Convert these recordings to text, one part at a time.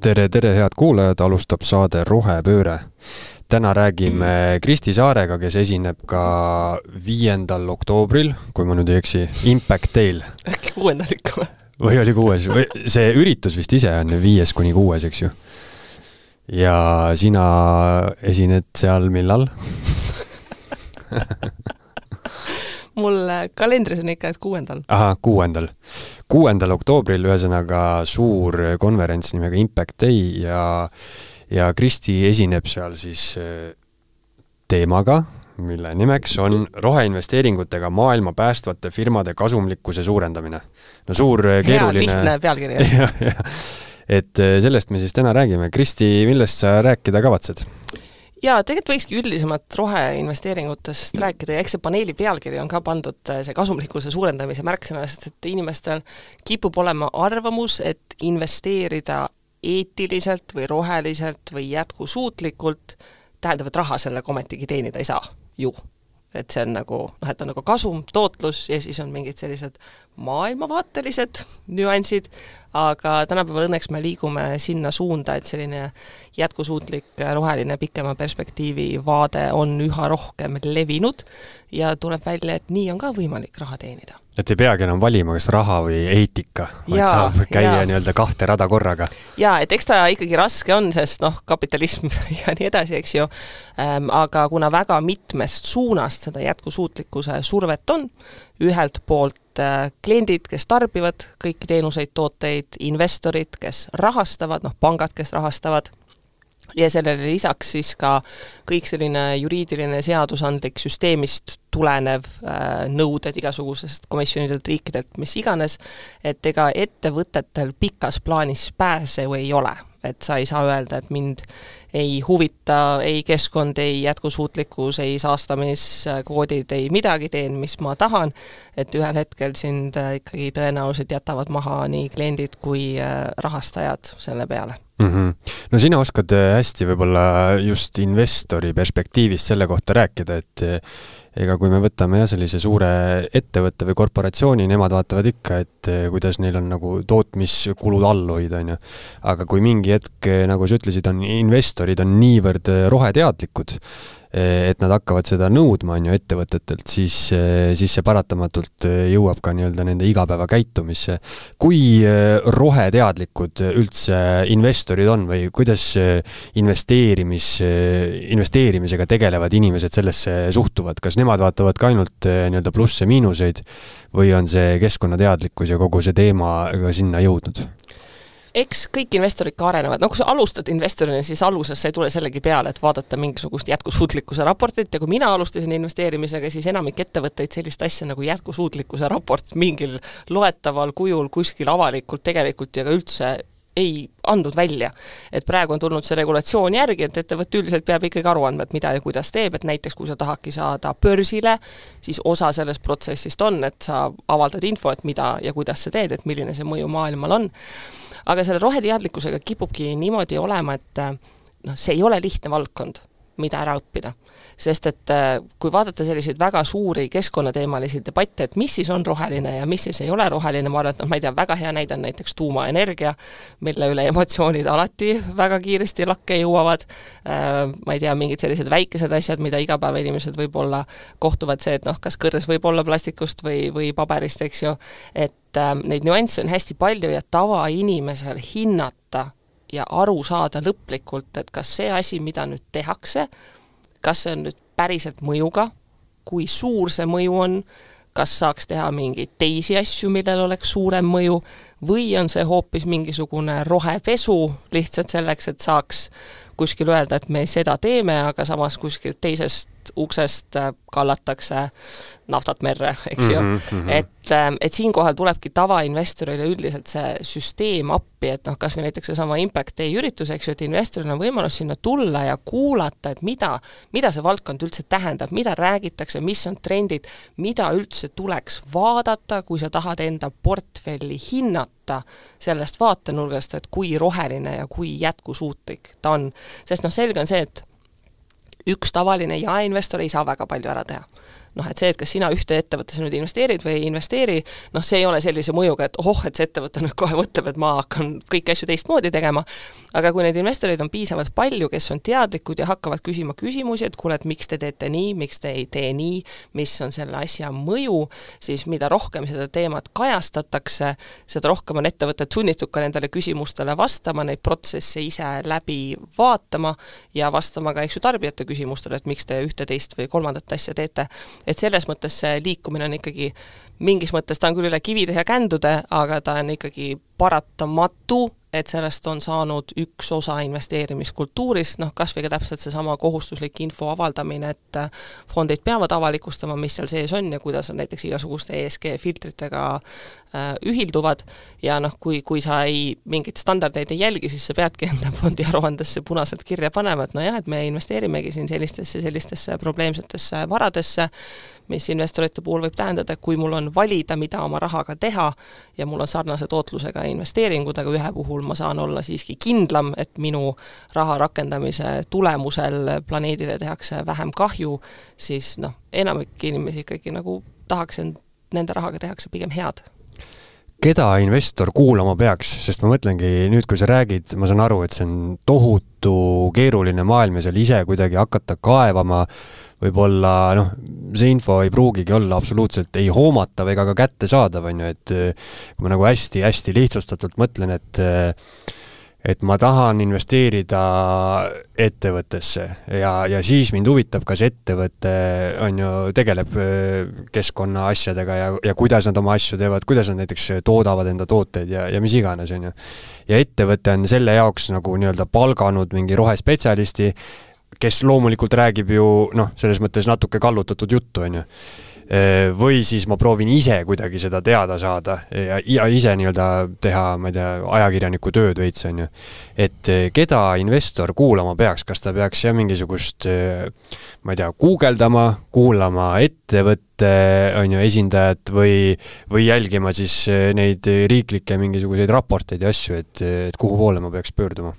tere, tere, head kuulajad, alustab saade Rohepööre. täna räägime Kristi Saarega, kes esineb ka viiendal oktoobril, kui ma nüüd ei eksi, Impact Dail. äkki kuuendal ikka või? või oli kuues see üritus vist ise on viies kuni kuues, eks ju? ja sina esined seal millal mul kalendris on ikka, et kuuendal. ahah, kuuendal. kuuendal oktoobril ühesõnaga suur konverents nimega Impact Day ja ja Kristi esineb seal siis äh, teemaga, mille nimeks on roheinvesteeringutega maailma päästvate firmade kasumlikkuse suurendamine. no suur äh, keeruline. hea lihtne pealkiri et äh, sellest me siis täna räägime. Kristi, millest sa rääkida kavatsed? Jaa, tegelikult võikski üldisemalt roheinvesteeringutest rääkida ja eks see paneeli pealkiri on ka pandud see kasumlikkuse suurendamise märksõna, sest et inimestel kipub olema arvamus, et investeerida eetiliselt või roheliselt või jätkusuutlikult, tähendab, et raha sellega ometigi teenida ei saa ju. Et see on nagu noh, et on nagu kasum, tootlus ja siis on mingid sellised maailmavaatelised nüansid, aga tänapäeval õnneks me liigume sinna suunda, et selline jätkusuutlik roheline pikema perspektiivi vaade on üha rohkem levinud ja tuleb välja, et nii on ka võimalik raha teenida et ei peagi enam valima, kas raha või eetika, vaid Jaa, saab käia nii-öelda kahte rada korraga. jaa, et eks ta ikkagi raske on, sest noh, kapitalism ja nii edasi, eks ju ähm,, aga kuna väga mitmest suunast seda jätkusuutlikkuse survet on, ühelt poolt äh, kliendid, kes tarbivad kõiki teenuseid, tooteid, investorid, kes rahastavad, noh, pangad, kes rahastavad, ja sellele lisaks siis ka kõik selline juriidiline, seadusandlik, süsteemist tulenev äh, nõuded igasugusest komisjonidelt, riikidelt, mis iganes, et ega ettevõtetel pikas plaanis pääse ju ei ole. et sa ei saa öelda, et mind ei huvita ei keskkond, ei jätkusuutlikkus, ei saastamiskvoodid, ei midagi, teen, mis ma tahan, et ühel hetkel sind äh, ikkagi tõenäoliselt jätavad maha nii kliendid kui äh, rahastajad selle peale mm. -hmm. No sina oskad äh, hästi võib-olla just investori perspektiivist selle kohta rääkida, et äh, ega kui me võtame jah, sellise suure ettevõtte või korporatsiooni, nemad vaatavad ikka, et äh, kuidas neil on nagu tootmiskulud all hoida, on ju. aga kui mingi hetk, nagu sa ütlesid, on investorid on niivõrd roheteadlikud, et nad hakkavad seda nõudma, on ju, ettevõtetelt, siis, siis see paratamatult jõuab ka nii-öelda nende igapäevakäitumisse. kui roheteadlikud üldse investorid on või kuidas investeerimis, investeerimisega tegelevad inimesed sellesse suhtuvad, kas nemad vaatavad ka ainult nii-öelda plusse-miinuseid või on see keskkonnateadlikkus ja kogu see teema ka sinna jõudnud? Eks kõik investorid ka arenevad, no kui sa alustad investorina, siis alguses sa ei tule sellegi peale, et vaadata mingisugust jätkusuutlikkuse raportit. Ja kui mina alustasin investeerimisega, siis enamik ettevõtteid sellist asja nagu jätkusuutlikkuse raport mingil loetaval kujul kuskil avalikult tegelikult ja ka üldse ei andnud välja. et praegu on tulnud see regulatsioon järgi, et ettevõte üldiselt peab ikkagi aru andma, et mida ja kuidas teeb, et näiteks kui sa tahadki saada börsile, siis osa sellest protsessist on, et sa avaldad info, et mida ja kuidas sa teed, et milline see mõju maailmal on aga selle roheteadlikkusega kipubki niimoodi olema, et noh, see ei ole lihtne valdkond, mida ära õppida. sest et äh, kui vaadata selliseid väga suuri keskkonnateemalisi debatte, et mis siis on roheline ja mis siis ei ole roheline, ma arvan, et noh, ma ei tea, väga hea näide on näiteks tuumaenergia, mille üle emotsioonid alati väga kiiresti lakke jõuavad, äh, ma ei tea, mingid sellised väikesed asjad, mida igapäevainimesed võib-olla kohtuvad, see, et noh, kas kõrs võib olla plastikust või, või paberist, eks ju, et äh, neid nüansse on hästi palju ja tavainimesel hinnata ja aru saada lõplikult, et kas see asi, mida nüüd tehakse, kas see on nüüd päriselt mõjuga, kui suur see mõju on, kas saaks teha mingeid teisi asju, millel oleks suurem mõju, või on see hoopis mingisugune rohepesu lihtsalt selleks, et saaks kuskil öelda, et me seda teeme, aga samas kuskilt teisest uksest kallatakse naftat merre, eks ju mm. -hmm. et, et siinkohal tulebki tavainvestorile üldiselt see süsteem appi, et noh, kas või näiteks seesama Impact Day üritus, eks ju, et investoril on võimalus sinna tulla ja kuulata, et mida, mida see valdkond üldse tähendab, mida räägitakse, mis on trendid, mida üldse tuleks vaadata, kui sa tahad enda portfelli hinnata sellest vaatenurgast, et kui roheline ja kui jätkusuutlik ta on. sest noh, selge on see, et üks tavaline jaeinvestor ei saa väga palju ära teha. Noh, et see, et kas sina ühte ettevõttesse nüüd investeerid või ei investeeri, noh, see ei ole sellise mõjuga, et ohoh, et see ettevõte nüüd kohe mõtleb, et ma hakkan kõiki asju teistmoodi tegema, aga kui neid investoreid on piisavalt palju, kes on teadlikud ja hakkavad küsima küsimusi, et kuule, et miks te teete nii, miks te ei tee nii, mis on selle asja mõju, siis mida rohkem seda teemat kajastatakse, seda rohkem on ettevõtted sunnitud ka nendele küsimustele vastama, neid protsesse ise läbi vaatama ja vastama ka, eks ju, tarbijate küsimustele, et miks te ühte, teist või kolmandat asja teete et selles mõttes see liikumine on ikkagi mingis mõttes, ta on küll üle kivide ja kändude, aga ta on ikkagi paratamatu et sellest on saanud üks osa investeerimiskultuurist, noh kas või ka täpselt seesama kohustuslik info avaldamine, et äh, fondid peavad avalikustama, mis seal sees on ja kuidas nad näiteks igasuguste ESG filtritega ühilduvad ja noh, kui, kui sa ei, mingeid standardeid ei jälgi, siis sa peadki enda fondi aruandesse punaselt kirja panema, et nojah, et me investeerimegi siin sellistesse, sellistesse probleemsetesse varadesse, mis investorite puhul võib tähendada, et kui mul on valida, mida oma rahaga teha ja mul on sarnase tootlusega investeeringud, aga ühe puhul ma saan olla siiski kindlam, et minu raha rakendamise tulemusel planeedile tehakse vähem kahju, siis noh, enamik inimesi ikkagi nagu tahaks, et nende rahaga tehakse pigem head keda investor kuulama peaks, sest ma mõtlengi nüüd, kui sa räägid, ma saan aru, et see on tohutu keeruline maailm ja seal ise kuidagi hakata kaevama. Võib-olla noh, see info ei pruugigi olla absoluutselt ei hoomatav ega ka kättesaadav, on ju, et kui ma nagu hästi-hästi lihtsustatult mõtlen, et et ma tahan investeerida ettevõttesse ja, ja siis mind huvitab, kas ettevõte on ju, tegeleb keskkonna asjadega ja, ja kuidas nad oma asju teevad, kuidas nad näiteks toodavad enda tooteid ja, ja mis iganes, on ju. ja ettevõte on selle jaoks nagu nii-öelda palganud mingi rohespetsialisti, kes loomulikult räägib ju noh, selles mõttes natuke kallutatud juttu, on ju või siis ma proovin ise kuidagi seda teada saada ja, ja ise nii-öelda teha, ma ei tea, ajakirjaniku tööd veits, on ju. et keda investor kuulama peaks, kas ta peaks jah, mingisugust ma ei tea, guugeldama, kuulama ettevõtte, on ju, esindajat või, või jälgima siis neid riiklikke mingisuguseid raporteid ja asju, et, et kuhu poole ma peaks pöörduma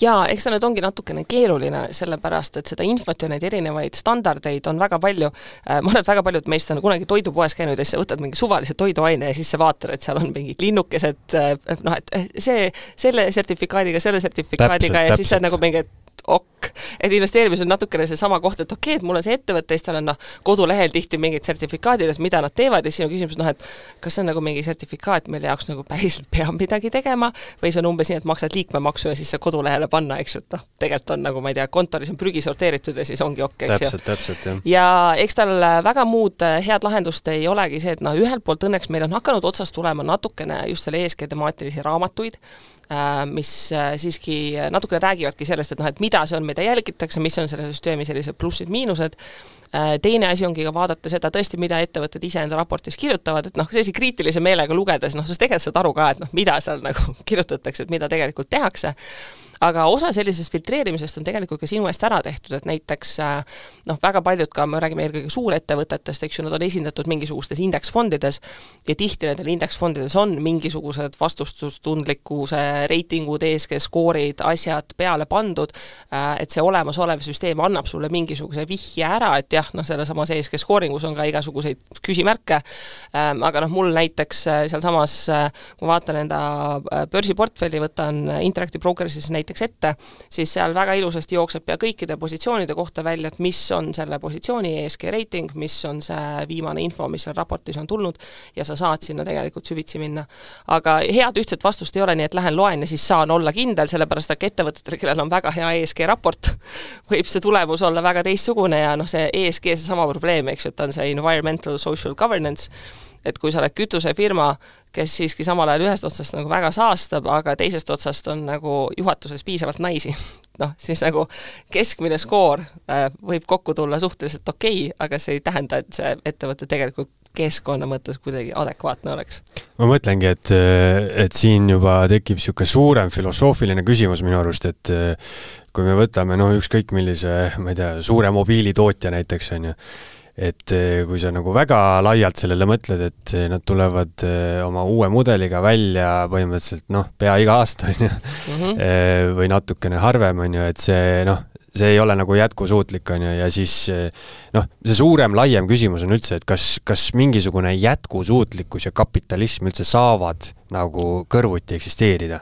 jaa, eks ta nüüd ongi natukene keeruline, sellepärast et seda infot ja neid erinevaid standardeid on väga palju, äh, ma arvan, et väga paljud meist on kunagi toidupoes käinud ja siis sa võtad mingi suvalise toiduaine ja siis sa vaatad, et seal on mingid linnukesed, äh, noh, et see, selle sertifikaadiga, selle sertifikaadiga täpselt, ja täpselt. siis sa oled nagu mingi, et ok, et investeerimis on natukene seesama koht, et okei okay,, et mul on see ettevõte, siis tal on noh, kodulehel tihti mingid sertifikaadid, et mida nad teevad ja siis on küsimus noh, et kas see on nagu mingi sertifikaat, mille jaoks nagu päriselt peab midagi tegema või see on umbes nii, et maksad liikmemaksu ja siis sa kodulehele panna, eks ju, et noh, tegelikult on nagu ma ei tea, kontoris on prügi sorteeritud ja siis ongi okay,, eks ju. täpselt, jah. ja eks tal väga muud äh, head lahendust ei olegi see, et noh, ühelt poolt õnneks meil on hakanud otsast tulema natukene just selle ESG temaatilisi raamatuid, Äh, mis äh, siiski natukene räägivadki sellest, et noh, et mida see on, mida jälgitakse, mis on selle süsteemi sellised plussid-miinused, äh, teine asi ongi ka vaadata seda tõesti, mida ettevõtted ise enda raportis kirjutavad, et noh, sellise kriitilise meelega lugedes, noh, sa tegelikult saad aru ka, et noh, mida seal nagu kirjutatakse, et mida tegelikult tehakse, aga osa sellisest filtreerimisest on tegelikult ka sinu eest ära tehtud, et näiteks äh, noh, väga paljud ka, me räägime eelkõige suurettevõtetest, eks ju, nad on esindatud mingisugustes indeksfondides ja tihti nendel indeksfondides on mingisugused vastutustundlikkuse reitingud, ESG skoorid, asjad peale pandud, äh, et see olemasolev süsteem annab sulle mingisuguse vihje ära, et jah, noh, sellesamas ESG skooringus on ka igasuguseid küsimärke, ähm, aga noh, mul näiteks äh, sealsamas, kui ma vaatan enda börsiportfelli, võtan Interactive Brokers'is näiteks näiteks ette, siis seal väga ilusasti jookseb pea kõikide positsioonide kohta välja, et mis on selle positsiooni ESG reiting, mis on see viimane info, mis seal raportis on tulnud, ja sa saad sinna tegelikult süvitsi minna. aga head ühtset vastust ei ole, nii et lähen loen ja siis saan olla kindel, sellepärast et ettevõtetel, kellel on väga hea ESG raport, võib see tulemus olla väga teistsugune ja noh, see ESG, seesama probleem, eks ju, et on see environmental social governance, et kui sa oled kütusefirma, kes siiski samal ajal ühest otsast nagu väga saastab, aga teisest otsast on nagu juhatuses piisavalt naisi, noh, siis nagu keskmine skoor äh, võib kokku tulla suhteliselt okei okay,, aga see ei tähenda, et see ettevõte tegelikult keskkonna mõttes kuidagi adekvaatne oleks. ma mõtlengi, et, et siin juba tekib niisugune suurem filosoofiline küsimus minu arust, et kui me võtame noh, ükskõik millise, ma ei tea, suure mobiilitootja näiteks, on ju, et eh, kui sa nagu väga laialt sellele mõtled, et eh, nad tulevad eh, oma uue mudeliga välja põhimõtteliselt noh, pea iga aasta, on ju, mhm. või natukene harvem, on ju, et see noh, see ei ole nagu jätkusuutlik, on ju, ja siis noh, see suurem, laiem küsimus on üldse, et kas, kas mingisugune jätkusuutlikkus ja kapitalism üldse saavad nagu kõrvuti eksisteerida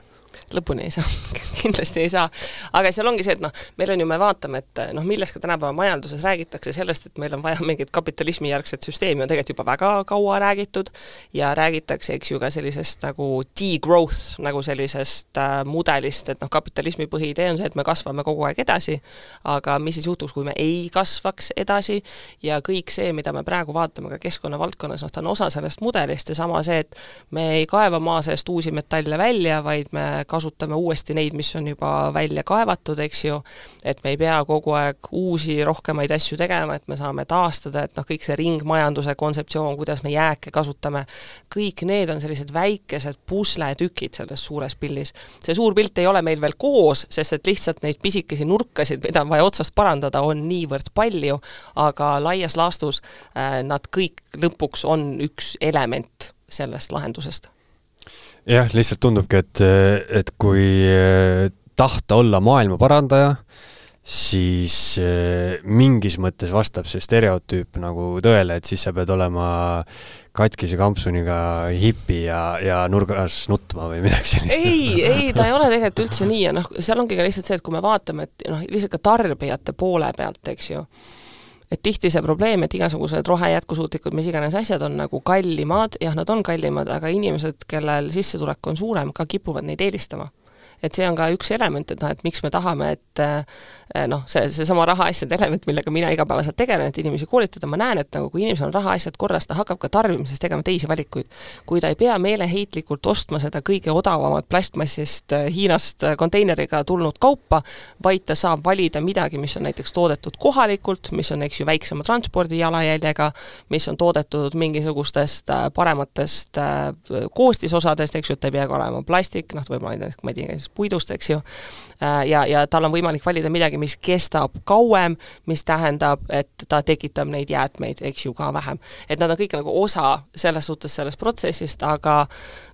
lõpuni ei saa kindlasti ei saa. aga seal ongi see, et noh, meil on ju, me vaatame, et noh, millest ka tänapäeva majanduses räägitakse, sellest, et meil on vaja mingit kapitalismijärgset süsteemi, on tegelikult juba väga kaua räägitud. Ja räägitakse, eks ju, ka sellisest nagu degrowth nagu sellisest äh, mudelist, et noh, kapitalismi põhiidee on see, et me kasvame kogu aeg edasi, aga mis siis juhtuks, kui me ei kasvaks edasi? Ja kõik see, mida me praegu vaatame ka keskkonna valdkonnas, noh, ta on osa sellest mudelist. Ja sama see, et me ei kaeva maa seest uusi metalle välja, vaid me kasvame kasutame uuesti neid, mis on juba välja kaevatud, eks ju, et me ei pea kogu aeg uusi rohkemaid asju tegema, et me saame taastada, et noh, kõik see ringmajanduse kontseptsioon, kuidas me jääke kasutame, kõik need on sellised väikesed pusletükid selles suures pildis. see suur pilt ei ole meil veel koos, sest et lihtsalt neid pisikesi nurkasid, mida on vaja otsast parandada, on niivõrd palju, aga laias laastus äh, nad kõik lõpuks on üks element sellest lahendusest jah, lihtsalt tundubki, et, et kui eh, tahta olla maailma parandaja, siis eh, mingis mõttes vastab see stereotüüp nagu tõele, et siis sa pead olema katkise kampsuniga hipi ja, ja nurgas nutma või midagi sellist. ei, ei, ta ei ole tegelikult üldse nii ja noh, seal ongi ka lihtsalt see, et kui me vaatame, et noh, lihtsalt ka tarbijate poole pealt, eks ju, et tihti see probleem, et igasugused rohe jätkusuutlikud, mis iganes asjad on nagu kallimad, jah, nad on kallimad, aga inimesed, kellel sissetulek on suurem, ka kipuvad neid eelistama et see on ka üks element, et noh, et miks me tahame, et eh, noh, see, seesama rahaasjade element, millega mina igapäevaselt tegelen, et inimesi koolitada, ma näen, et nagu kui inimesel on rahaasjad korras, ta hakkab ka tarbimises tegema teisi valikuid. kui ta ei pea meeleheitlikult ostma seda kõige odavamat plastmassist eh, Hiinast eh, konteineriga tulnud kaupa, vaid ta saab valida midagi, mis on näiteks toodetud kohalikult, mis on, eks ju, väiksema transpordijalajäljega, mis on toodetud mingisugustest parematest koostisosadest, eks ju, et ta ei pea ka olema plastik, noh, võib-olla ma ei tea, puidust, eks ju, äh, ja, ja tal on võimalik valida midagi, mis kestab kauem, mis tähendab, et ta tekitab neid jäätmeid, eks ju, ka vähem. et nad on kõik nagu osa selles suhtes sellest protsessist, aga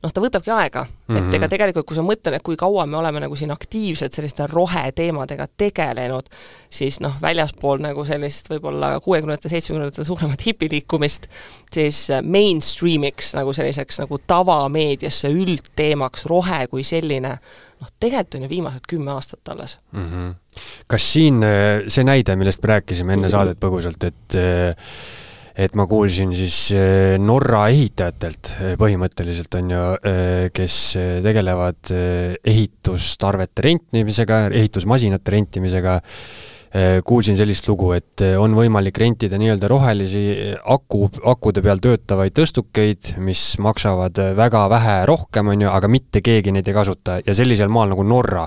noh, ta võtabki aega mm. -hmm. et mhm. ega tegelikult, kui sa mõtled, et kui kaua me oleme nagu siin aktiivselt selliste roheteemadega tegelenud, siis noh, väljaspool nagu sellist võib-olla kuuekümnendate, seitsmekümnendatel suuremat hipiliikumist, siis mainstream'iks nagu selliseks nagu tavameediasse üldteemaks rohe kui selline noh, tegelikult on ju viimased kümme aastat alles mm. -hmm. kas siin äh, see näide, millest me rääkisime enne saadet põgusalt, et äh, et ma kuulsin siis äh, Norra ehitajatelt põhimõtteliselt on ju, kes tegelevad ehitustarvete rentimisega, ehitusmasinate rentimisega kuulsin sellist lugu, et on võimalik rentida nii-öelda rohelisi aku, akude peal töötavaid tõstukeid, mis maksavad väga vähe rohkem, on ju, aga mitte keegi neid ei kasuta ja sellisel maal nagu Norra.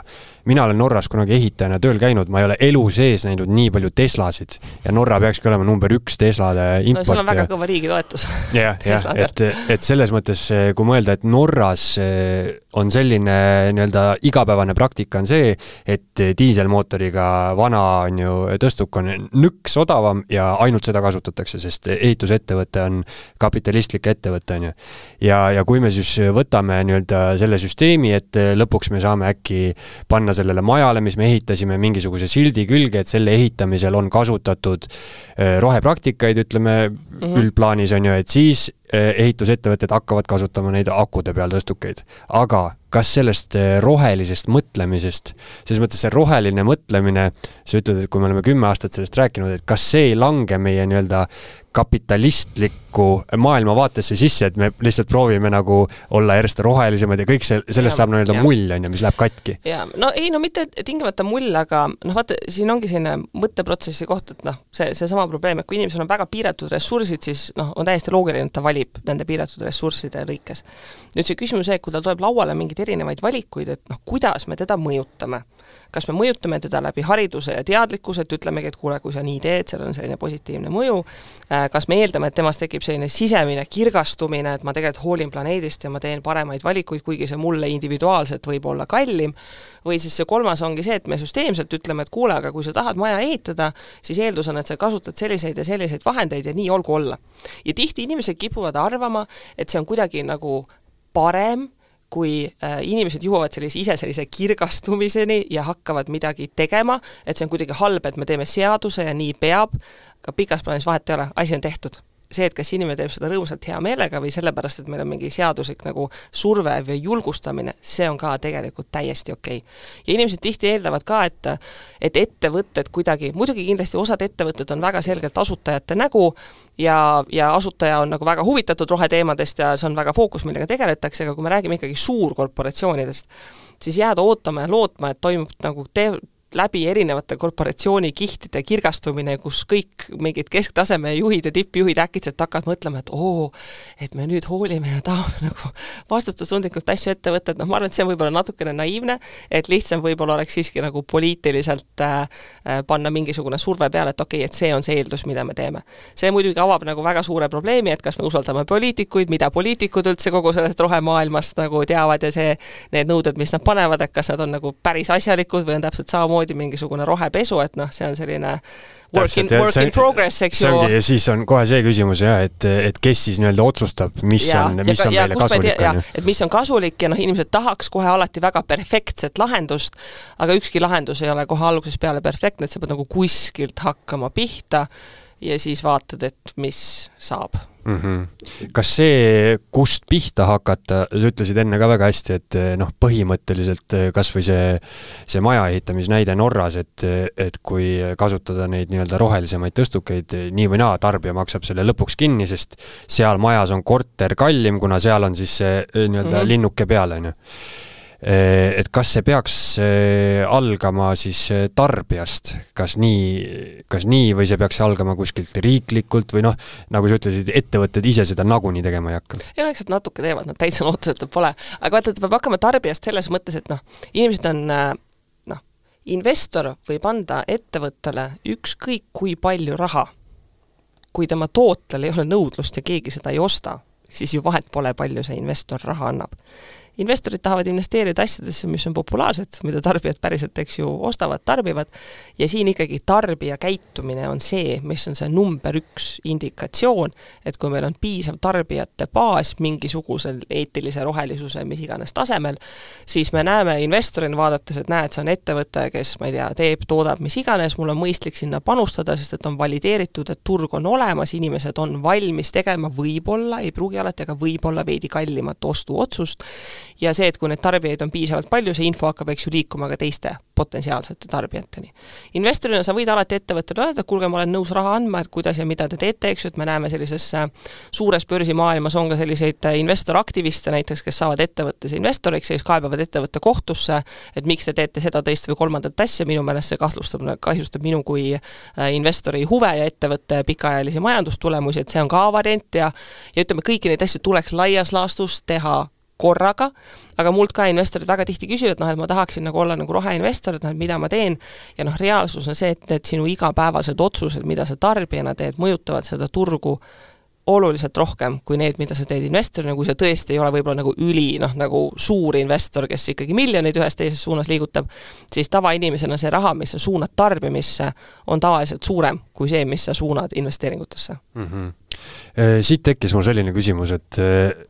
Mina olen Norras kunagi ehitajana tööl käinud, ma ei ole elu sees näinud nii palju Teslasid ja Norra peakski olema number üks Teslade import. no sul on väga kõva riigi toetus. jah, jah, et, et selles mõttes, kui mõelda, et Norras on selline nii-öelda igapäevane praktika on see, et diiselmootoriga vana on ju tõstuk on nõks odavam ja ainult seda kasutatakse, sest ehitusettevõte on kapitalistlik ettevõte, on ju. ja, ja kui me siis võtame nii-öelda selle süsteemi, et lõpuks me saame äkki panna sellele majale, mis me ehitasime, mingisuguse sildi külge, et selle ehitamisel on kasutatud eh, rohepraktikaid, ütleme mm -hmm. üldplaanis on ju, et siis ehitusettevõtted hakkavad kasutama neid akude peal tõstukeid. aga kas sellest eh, rohelisest mõtlemisest, selles mõttes see roheline mõtlemine, sa ütled, et kui me oleme kümme aastat sellest rääkinud, et kas see ei lange meie nii-öelda kapitalistlikku maailmavaatesse sisse, et me lihtsalt proovime nagu olla järjest rohelisemad ja kõik see, sellest ja, saab nii-öelda mull, on ju, mis läheb katki. jaa, no ei, no mitte tingimata mull, aga noh, vaata, siin ongi selline mõtteprotsessi koht, et noh, see, seesama probleem, et kui inimesel on väga piiratud ressursid, siis noh, on täiesti loogiline, et ta valib nende piiratud ressursside lõikes. nüüd see küsimus see, et kui tal tuleb lauale mingeid erinevaid valikuid, et noh, kuidas me teda mõjutame. kas me mõjutame teda läbi hariduse ja teadlikkuse, et ütlemegi, et kuule, kui sa nii teed, seal on selline positiivne mõju, äh, kas me eeldame, et temast tekib selline sisemine kirgastumine, et ma tegelikult hoolin planeedist ja ma teen paremaid valikuid, kuigi see mulle individuaalselt võib olla kallim, või siis see kolmas ongi see, et me süsteemselt ütleme, et kuule, aga kui sa tahad maja ehitada, siis eeldus on, et sa kasutad selliseid ja selliseid vahendeid ja nii olgu olla. ja tihti inimesed kipuvad arvama, et see on kuidagi nagu parem kui äh, inimesed jõuavad sellise ise sellise kirgastumiseni ja hakkavad midagi tegema, et see on kuidagi halb, et me teeme seaduse ja nii peab, aga pikas plaanis vahet ei ole, asi on tehtud see, et kas inimene teeb seda rõõmsalt hea meelega või sellepärast, et meil on mingi seaduslik nagu surve või julgustamine, see on ka tegelikult täiesti okei. Okay.. ja inimesed tihti eeldavad ka, et et ettevõtted kuidagi, muidugi kindlasti osad ettevõtted on väga selgelt asutajate nägu ja, ja asutaja on nagu väga huvitatud roheteemadest ja see on väga fookus, millega tegeletakse, aga kui me räägime ikkagi suurkorporatsioonidest, siis jääda ootama ja lootma, et toimub nagu te-, läbi erinevate korporatsioonikihtide kirgastumine, kus kõik mingid kesktaseme juhid ja tippjuhid äkitselt hakkavad mõtlema, et oo, et me nüüd hoolime ja tahame nagu vastutustundlikult asju ette võtta, et noh, ma arvan, et see on võib-olla natukene naiivne, et lihtsam võib-olla oleks siiski nagu poliitiliselt äh, äh, panna mingisugune surve peale, et okei okay,, et see on see eeldus, mida me teeme. see muidugi avab nagu väga suure probleemi, et kas me usaldame poliitikuid, mida poliitikud üldse kogu sellest rohemaailmast nagu teavad ja see, need nõuded, mis nad panevad, et kas nad on nagu päris asjalikud või on täpselt samamoodi samamoodi mingisugune rohepesu, et noh, see on selline work in, work in progress, eks ju. ja siis on kohe see küsimus jah, et, et kes siis nii-öelda otsustab, mis ja, on, mis ja, on ja, meile kasulik, on ju. et mis on kasulik ja noh, inimesed tahaks kohe alati väga perfektset lahendust, aga ükski lahendus ei ole kohe algusest peale perfektne, et sa pead nagu kuskilt hakkama pihta ja siis vaatad, et mis saab mm. -hmm. kas see, kust pihta hakata, sa ütlesid enne ka väga hästi, et eh, noh, põhimõtteliselt eh, kas või see, see maja ehitamisnäide Norras, et, et kui kasutada neid nii-öelda rohelisemaid tõstukeid, nii või naa, tarbija maksab selle lõpuks kinni, sest seal majas on korter kallim, kuna seal on siis see eh, nii-öelda mm -hmm. linnuke peal, on ju Eh, et kas see peaks eh, algama siis eh, tarbijast, kas nii, kas nii või see peaks algama kuskilt riiklikult või noh, nagu sa ütlesid, ettevõtted ise seda nagunii tegema ei hakka? ei no eks nad natuke teevad, nad täitsa lootusetud pole, aga vaata, ta peab hakkama tarbijast selles mõttes, et noh, inimesed on noh, investor võib anda ettevõttele ükskõik kui palju raha, kui tema tootel ei ole nõudlust ja keegi seda ei osta, siis ju vahet pole, palju see investor raha annab investorid tahavad investeerida asjadesse, mis on populaarsed, mida tarbijad päriselt, eks ju, ostavad, tarbivad, ja siin ikkagi tarbija käitumine on see, mis on see number üks indikatsioon, et kui meil on piisav tarbijate baas mingisugusel eetilise rohelisuse, mis iganes tasemel, siis me näeme investorina vaadates, et näed, see on ettevõte, kes, ma ei tea, teeb, toodab mis iganes, mul on mõistlik sinna panustada, sest et on valideeritud, et turg on olemas, inimesed on valmis tegema võib-olla, ei pruugi alati, aga võib-olla veidi kallimat ostuotsust ja see, et kui neid tarbijaid on piisavalt palju, see info hakkab, eks ju, liikuma ka teiste potentsiaalsete tarbijateni. investorina sa võid alati ettevõttele öelda, et kuulge, ma olen nõus raha andma, et kuidas ja mida te teete, eks ju, et me näeme sellises äh, suures börsimaailmas on ka selliseid äh, investoraktiviste näiteks, kes saavad ettevõttes investoriks ja siis kaebavad ettevõtte kohtusse, et miks te teete seda, teist või kolmandat asja, minu meelest see kahtlustab, kahjustab minu kui äh, investori huve ja ettevõtte pikaajalisi majandustulemusi, et see on ka variant ja ja ütleme, kõiki neid asju tuleks laias laastus teha korraga, aga mult ka investorid väga tihti küsivad, noh, et ma tahaksin nagu olla nagu roheinvestor, et noh, et mida ma teen, ja noh, reaalsus on see, et need sinu igapäevased otsused, mida sa tarbijana teed, mõjutavad seda turgu oluliselt rohkem kui need, mida sa teed investorina, kui sa tõesti ei ole võib-olla nagu üli noh, nagu suur investor, kes ikkagi miljoneid ühes teises suunas liigutab, siis tavainimesena see raha, mis sa suunad tarbimisse, on tavaliselt suurem kui see, mis sa suunad investeeringutesse mm. -hmm. Siit tekkis mul selline küsimus, et Äh,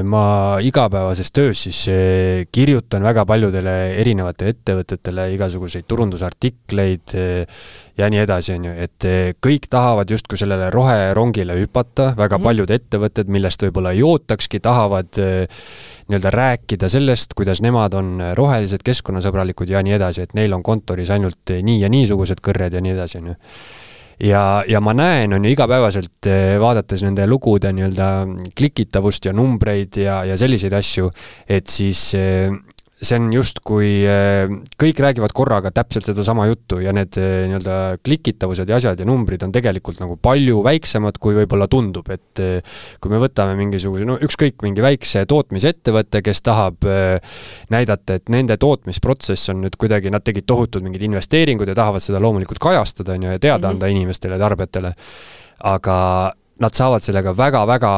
ma igapäevases töös siis äh, kirjutan väga paljudele erinevatele ettevõtetele igasuguseid turundusartikleid äh, ja nii edasi, on ju, et kõik tahavad justkui sellele roherongile hüpata, väga -hmm. paljud ettevõtted, millest võib-olla ei ootakski, tahavad nii-öelda rääkida sellest, kuidas nemad on rohelised, keskkonnasõbralikud ja nii edasi, et neil on kontoris ainult nii ja niisugused kõrred ja nii edasi, on ju ja, ja ma näen, on ju, igapäevaselt eh, vaadates nende lugude nii-öelda klikitavust ja numbreid ja, ja selliseid asju, et siis eh, see on justkui, äh, kõik räägivad korraga täpselt sedasama juttu ja need äh, nii-öelda klikitavused ja asjad ja numbrid on tegelikult nagu palju väiksemad, kui võib-olla tundub, et äh, kui me võtame mingisuguse, no ükskõik, mingi väikse tootmisettevõtte, kes tahab näidata, et nende tootmisprotsess on nüüd kuidagi, nad tegid tohutud mingid investeeringud ja tahavad seda loomulikult kajastada, on ju, ja teada mm -hmm. anda inimestele, tarbijatele, aga nad saavad sellega väga-väga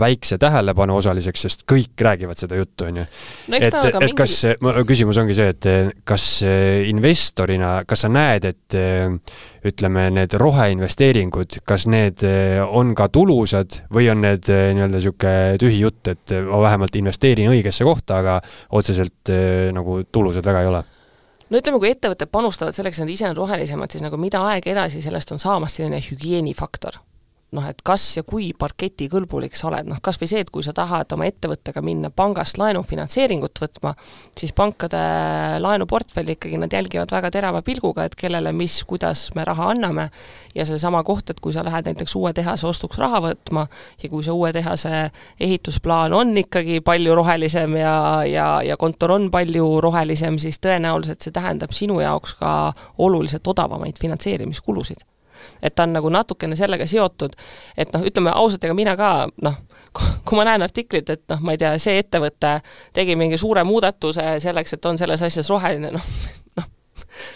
väikse tähelepanu osaliseks, sest kõik räägivad seda juttu, on ju. et, et mingi... kas, küsimus ongi see, et kas investorina, kas sa näed, et ütleme, need roheinvesteeringud, kas need on ka tulusad või on need nii-öelda niisugune tühi jutt, et ma vähemalt investeerin õigesse kohta, aga otseselt nagu tulusad väga ei ole? no ütleme, kui ettevõtted panustavad selleks, et nad ise on rohelisemad, siis nagu mida aeg edasi, sellest on saamas selline hügieenifaktor noh, et kas ja kui parketikõlbulik sa oled, noh kas või see, et kui sa tahad oma ettevõttega minna pangast laenufinantseeringut võtma, siis pankade laenuportfelli ikkagi nad jälgivad väga terava pilguga, et kellele, mis, kuidas me raha anname, ja seesama koht, et kui sa lähed näiteks uue tehase ostuks raha võtma ja kui see uue tehase ehitusplaan on ikkagi palju rohelisem ja, ja, ja kontor on palju rohelisem, siis tõenäoliselt see tähendab sinu jaoks ka oluliselt odavamaid finantseerimiskulusid et ta on nagu natukene sellega seotud, et noh, ütleme ausalt, ega mina ka noh, kui ma näen artiklit, et noh, ma ei tea, see ettevõte tegi mingi suure muudatuse selleks, et on selles asjas roheline, noh,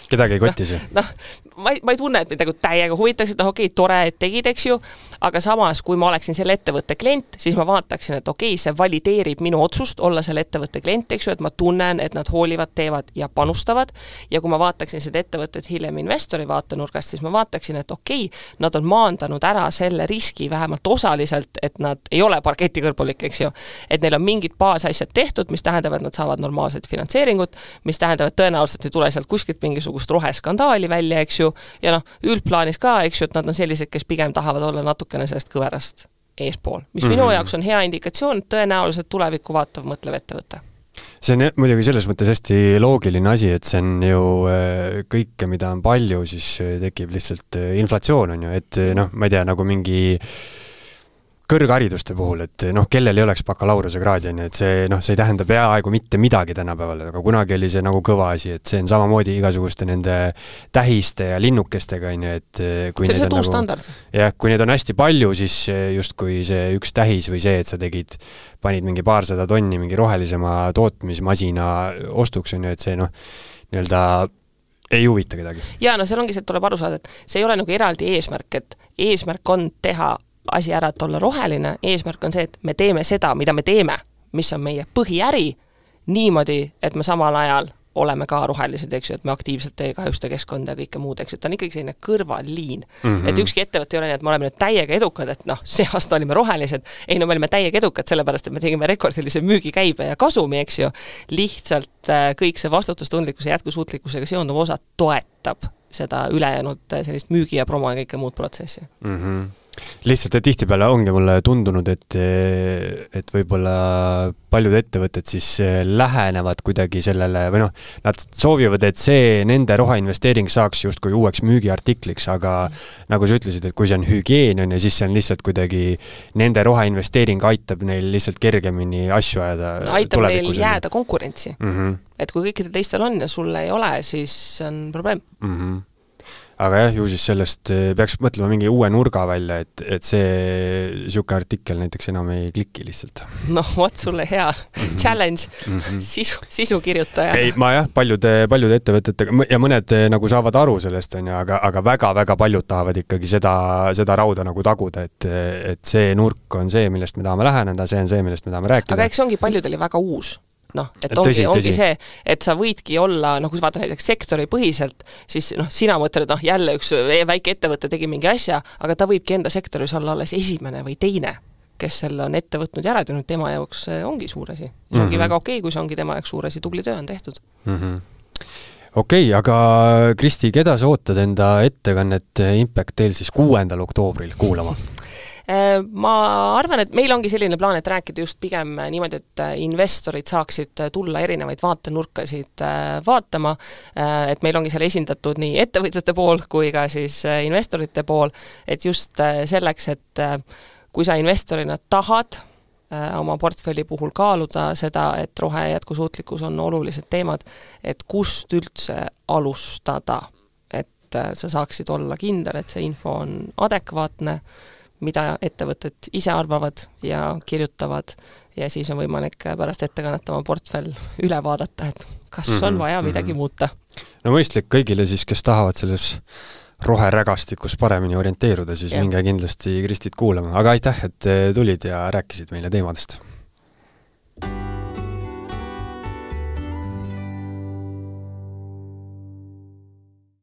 kedagi ei koti see? noh, ma ei, ma ei tunne, et mind nagu täiega huvitaks, et noh, okei okay,, tore, et tegid, eks ju, aga samas, kui ma oleksin selle ettevõtte klient, siis ma vaataksin, et okei okay,, see valideerib minu otsust olla selle ettevõtte klient, eks ju, et ma tunnen, et nad hoolivad, teevad ja panustavad, ja kui ma vaataksin seda ettevõtet hiljem investori vaatenurgast, siis ma vaataksin, et okei okay,, nad on maandanud ära selle riski vähemalt osaliselt, et nad ei ole parketikõlbulik, eks ju. et neil on mingid baasasjad tehtud, mis tähendab, et nad saavad normaalset finantseeringut, mis tähendab, et tõenäoliselt ei tule sealt kuskilt mingisugust roheskandaali välja, eks ju, ja noh, üldplaanis ka, eks ju, et nad on sellised, kes pigem tahavad olla natukene sellest kõverast eespool, mis mm -hmm. minu mhm. jaoks on hea indikatsioon, tõenäoliselt tulevikku vaatav, mõtlev ettevõte see on muidugi selles mõttes hästi loogiline asi, et see on ju äh, kõike, mida on palju, siis äh, tekib lihtsalt äh, inflatsioon, on ju, et noh, ma ei tea, nagu mingi äh, kõrghariduste puhul, et noh, kellel ei oleks bakalaureusekraadi, on ju, et see noh, see ei tähenda peaaegu mitte midagi tänapäeval, aga kunagi oli see nagu kõva asi, et see on samamoodi igasuguste nende tähiste ja linnukestega, on ju, et kui see on see uus nagu, standard. jah, kui neid on hästi palju, siis justkui see üks tähis või see, et sa tegid, panid mingi paarsada tonni mingi rohelisema tootmismasina ostuks, on ju, et see noh, nii-öelda ei huvita kedagi. jaa, no seal ongi see, et tuleb aru saada, et see ei ole nagu eraldi eesmärk, et eesmärk on teha asi ära, et olla roheline, eesmärk on see, et me teeme seda, mida me teeme, mis on meie põhiäri, niimoodi, et me samal ajal oleme ka rohelised, eks ju, et me aktiivselt ei kahjusta keskkonda ja kõike muud, eks ju, ta on ikkagi selline kõrvalliin mm. -hmm. et ükski ettevõte ei ole nii, et me oleme nüüd täiega edukad, et noh, see aasta olime rohelised, ei no me olime täiega edukad, sellepärast et me tegime rekordilise müügikäibe ja kasumi, eks ju, lihtsalt äh, kõik see vastutustundlikkuse jätkusuutlikkusega seonduv osa toetab seda ülejäänud äh, sellist müügi ja promo ja kõike muud protsessi mm. -hmm lihtsalt, tihtipeale ongi mulle tundunud, et, et võib-olla paljud ettevõtted siis lähenevad kuidagi sellele või noh, nad soovivad, et see nende roheinvesteering saaks justkui uueks müügiartikliks, aga nagu sa ütlesid, et kui see on hügieen, on ju, siis see on lihtsalt kuidagi, nende roheinvesteering aitab neil lihtsalt kergemini asju ajada. aitab neil jääda konkurentsi mm. -hmm. et kui kõikidel teistel on ja sul ei ole, siis see on probleem mm. -hmm aga jah, ju siis sellest eh, peaks mõtlema mingi uue nurga välja, et, et see niisugune artikkel näiteks enam ei kliki lihtsalt. noh, vot sulle hea -hmm. challenge mm, -hmm. sisu, sisukirjutaja. ei, ma jah, paljude, paljude ettevõtetega ja mõned eh, nagu saavad aru sellest, on ju, aga, aga väga-väga paljud tahavad ikkagi seda, seda rauda nagu taguda, et, et see nurk on see, millest me tahame läheneda, see on see, millest me tahame rääkida. aga eks see ongi paljudele väga uus noh, et ongi, ongi see, et sa võidki olla, noh, kui sa vaatad näiteks sektoripõhiselt, siis noh, sina mõtled, noh, jälle üks väike ettevõte tegi mingi asja, aga ta võibki enda sektoris olla alles esimene või teine, kes selle on ette võtnud ja ära teinud, tema jaoks ongi suur asi. see ongi mm -hmm. väga okei okay,, kui see ongi tema jaoks suur asi, tubli töö on tehtud mm. -hmm okei okay,, aga Kristi, keda sa ootad enda ettekannet Impact Tale siis kuuendal oktoobril kuulama ma arvan, et meil ongi selline plaan, et rääkida just pigem niimoodi, et äh, investorid saaksid äh, tulla erinevaid vaatenurkasid vaatama, et meil ongi seal esindatud nii ettevõtjate pool kui ka siis investorite pool, et just selleks, et kui sa investorina tahad oma portfelli puhul kaaluda seda, et rohe- jätkusuutlikkus on olulised teemad, et kust üldse alustada. et sa saaksid olla kindel, et see info on adekvaatne, mida ettevõtted ise arvavad ja kirjutavad ja siis on võimalik pärast ettekannet oma portfell üle vaadata, et kas mm -hmm, on mhm, vaja midagi mm -hmm. muuta. no mõistlik kõigile siis, kes tahavad selles roherägastikus paremini orienteeruda, siis ja. minge kindlasti Kristit kuulama, aga aitäh, et tulid ja rääkisid meile teemadest